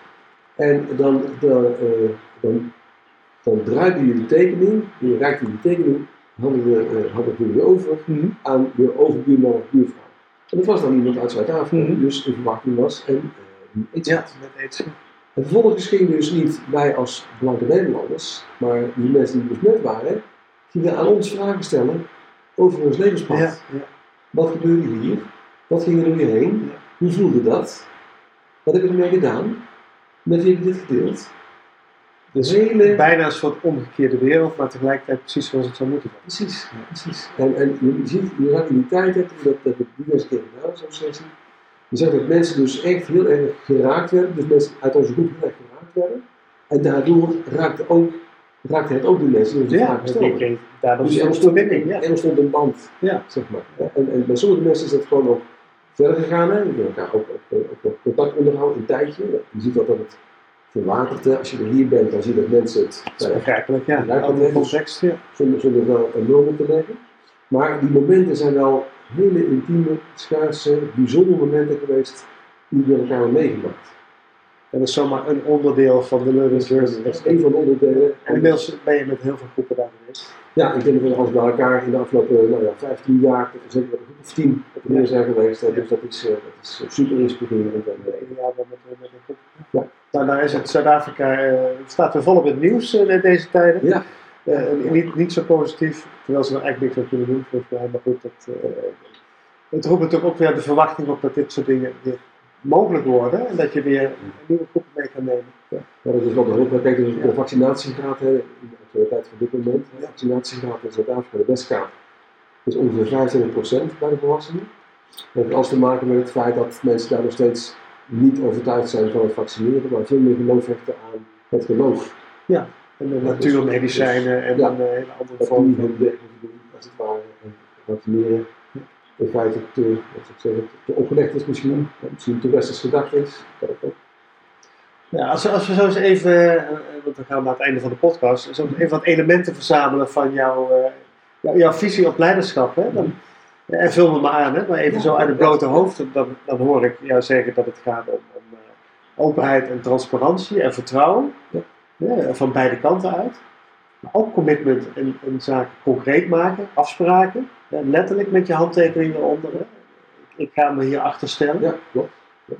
En dan, dan, uh, dan, dan draaide je de tekening, je raakte die tekening, hadden we, uh, hadden we over Mhm. aan je overbuurman of buurvrouw. En dat was dan iemand uit Zuid-Afrika, Mhm. die dus in verwachting was en uh, iets Ja, had. met aids. En vervolgens gingen dus niet wij als blanke Nederlanders, maar die mensen die besmet waren, gingen aan ons vragen stellen over ons levenspad. Ja, ja. Wat gebeurde hier? Wat ging er je heen? Hoe voelde dat? Wat heb je ermee gedaan? Met wie heb je dit gedeeld? Dus Hele- bijna een soort omgekeerde wereld, maar tegelijkertijd precies zoals het zou moeten zijn. Precies, precies. En, en je ziet, je in die tijd, dat, dat diverse keer gedaan, zo'n sessie, je zag dat mensen dus echt heel erg geraakt werden, dus mensen uit onze groep heel erg geraakt werden. En daardoor raakte, ook, raakte het ook de mensen de Ja, ik daardoor Dus er zo'n ontstond, verbinding. Ja. er ontstond een band, Ja. zeg maar. En, en bij sommige mensen is dat gewoon ook verder gegaan, hè. Je met elkaar ook, ook, ook, ook contact onderhouden, een tijdje. Je ziet dat dat het Als je er hier bent, dan zie je dat mensen het Dat is ja, begrijpelijk, ja. Context, ja. zonder, zonder wel een norm te leggen. Maar die momenten zijn wel hele intieme, schaarse, bijzondere momenten geweest die we met elkaar hebben meegemaakt. En dat is zomaar een onderdeel van de learning journey. Dat is een van de onderdelen. En inmiddels ben je met heel veel groepen daar geweest. Ja, ik denk dat we als bij elkaar in de afgelopen nou ja, 15 jaar, zeker wel een groep of 10 op zijn geweest. Dus dat is, eh, dat is super inspirerend. En, eh, Ieder jaar wel met, met een groep. Ja. Nou, daar is het Zuid-Afrika, eh, staat weer volop in het nieuws eh, in deze tijden. ja, Eh, niet, niet zo positief, terwijl ze er eigenlijk niks aan kunnen doen volgens mij. Maar goed, dat, eh, het roept natuurlijk ook weer de verwachting op dat dit soort dingen weer mogelijk worden. En dat je weer nieuwe groepen mee kan nemen. Ja, dat is wel de hoop. Kijk, de, de vaccinatiegraad, hè, in de actualiteit van dit moment, de vaccinatiegraad in Zuid-Afrika, de Westkaap, is ongeveer 25% bij de volwassenen. Dat heeft alles te maken met het feit dat mensen daar nog steeds niet overtuigd zijn van het vaccineren, maar veel meer geloof hechten aan het geloof. En de natuurmedicijnen en Ja. een eh, hele andere Dat vorm die van. hun werk moeten doen, als het ware, en vaccineren. In feite te, wat ik te opgelegd is misschien, ja, misschien te westers gedacht is. Dat. Ja, als, we- als we zo eens even, eh, want dan gaan we naar het einde van de podcast, zo even wat elementen verzamelen van jouw, eh, jouw, jouw visie op leiderschap. Hè? Dan, en vul me maar aan, hè? maar even zo uit het blote hoofd, dan, dan hoor ik jou zeggen dat het gaat om, om eh, openheid en transparantie en vertrouwen. Ja. Ja, van beide kanten uit. Maar ook commitment in, in zaken concreet maken, afspraken. Ja, letterlijk met je handtekening eronder. Hè? Ik, ga me hier achter stellen. Ja, klopt.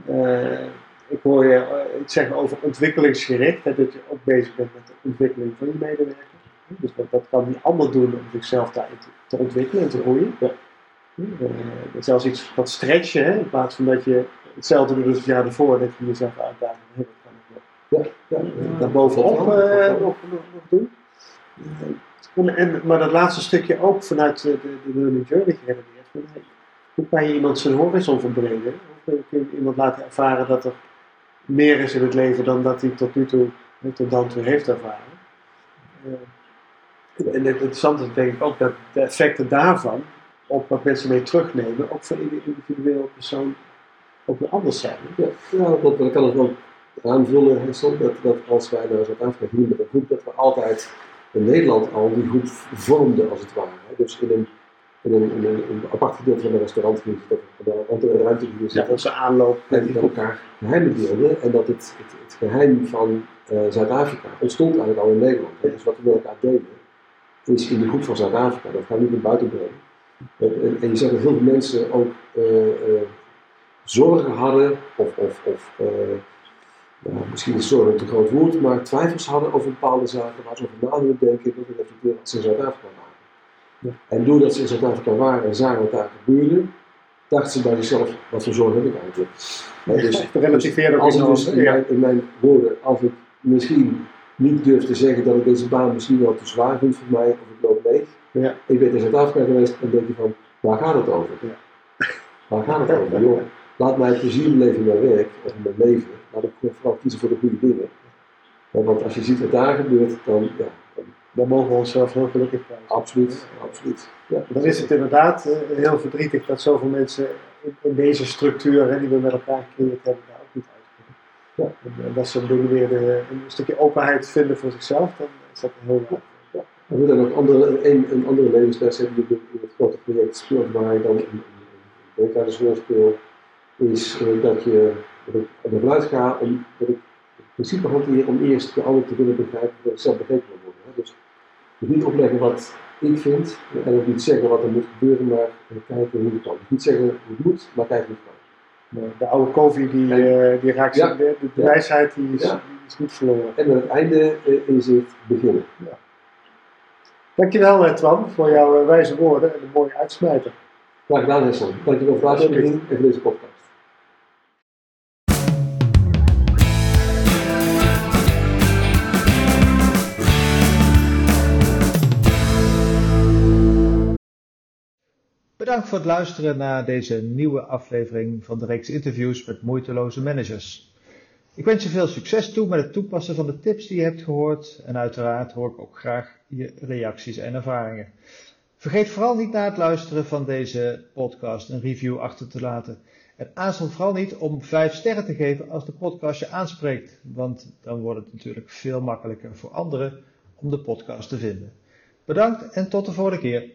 Eh, ik hoor je eh, iets zeggen over ontwikkelingsgericht, hè, dat je ook bezig bent met de ontwikkeling van je medewerker. Dus dat, dat kan die ander doen om zichzelf daarin te, te ontwikkelen en te groeien. Ja. Eh, zelfs iets wat stretchen, hè, in plaats van dat je hetzelfde doet als het jaar ervoor, dat je jezelf uitdaagt. Hey, wat kan ik nog Ja, ja, eh, daarbovenop Ja, eh, nog, nog, nog doen? En, en, maar dat laatste stukje ook vanuit de, de, de learning journey geredeneerd. Van, hey, hoe kan je iemand zijn horizon verbreden? Hoe kun je, je iemand laten ervaren dat er meer is in het leven dan dat hij tot nu toe, tot dan toe heeft ervaren? En het interessante is denk ik ook dat de effecten daarvan op wat mensen mee terugnemen, ook voor ieder individueel persoon ook weer anders zijn. Ja, ja dat klopt. Dan kan ik ook aanvullen, Hessel, dat, dat als wij naar Zuid-Afrika gingen met een groep, dat we altijd in Nederland al die groep vormden, als het ware. Dus in een, in een, in een, een apart gedeelte van een restaurant gingen zitten, of in een andere ruimte gingen Ja, zitten. onze aanloop En die elkaar geheimen deelden. En dat het, het, het geheim van eh, Zuid-Afrika ontstond eigenlijk al in Nederland. hè. Dus wat we met elkaar delen, is in de groep van Zuid-Afrika. Dat gaan we niet naar buiten brengen. En, je zegt dat heel veel mensen ook eh, eh, zorgen hadden, of, of, of ja, misschien is zorg een te groot woord, maar twijfels hadden over bepaalde zaken waar ze over na denken, dat reflecteren als ze in Zuid-Afrika waren. Ja. En doordat ze in Zuid-Afrika waren en zagen wat daar gebeurde, dachten ze bij zichzelf, wat voor zorg heb ik eigenlijk? Hè, dus, relativeer als ik dus in ja. mijn, in mijn woorden, als ik misschien niet durf te zeggen dat ik deze baan misschien wel te zwaar vind voor mij, of ik loop leeg. Ja. Ik ben in Zuid-Afrika geweest en denk je van, waar gaat het over? Ja. Waar gaat het over? Joh, laat mij plezier beleven in mijn werk, of in mijn leven. Laat ik vooral kiezen voor de goede dingen. Want als je ziet wat daar gebeurt, dan, ja, dan Dan mogen we onszelf heel gelukkig prijzen. absoluut, absoluut. Ja, Dan is het inderdaad eh, heel verdrietig dat zoveel mensen in, in deze structuur hè, die we met elkaar gecreëerd hebben, daar ook niet uitkomen. Ja. En, en dat ze die manier de- een stukje openheid vinden voor zichzelf, dan is dat heel waardevol. En we dan nog andere, een, een andere levensles hebben die in het grote project speelt, waar je dan een, een weekleidersrol speelt. is uh, dat je ervan uitga om dat ik het principe hanteer om eerst de ander te willen begrijpen ik zelf begrepen wil worden. Hè. Dus, dus niet opleggen wat ik vind en ook niet zeggen wat er moet gebeuren, maar kijken hoe het kan. Dus niet zeggen hoe het moet, maar kijken hoe het kan. De oude Kofi die, uh, die raakt ja. de, de, wijsheid die is, Ja. die is niet verloren. En aan het einde uh, inzicht beginnen. Dankjewel eh, Twan voor jouw uh, wijze woorden en een mooie uitsmijter. Graag gedaan Hessel. Dankjewel voor de en voor deze podcast. Bedankt voor het luisteren naar deze nieuwe aflevering van de reeks interviews met moeiteloze managers. Ik wens je veel succes toe met het toepassen van de tips die je hebt gehoord en uiteraard hoor ik ook graag je reacties en ervaringen. Vergeet vooral niet na het luisteren van deze podcast een review achter te laten. En aarzel vooral niet om 5 sterren te geven als de podcast je aanspreekt, want dan wordt het natuurlijk veel makkelijker voor anderen om de podcast te vinden. Bedankt en tot de volgende keer.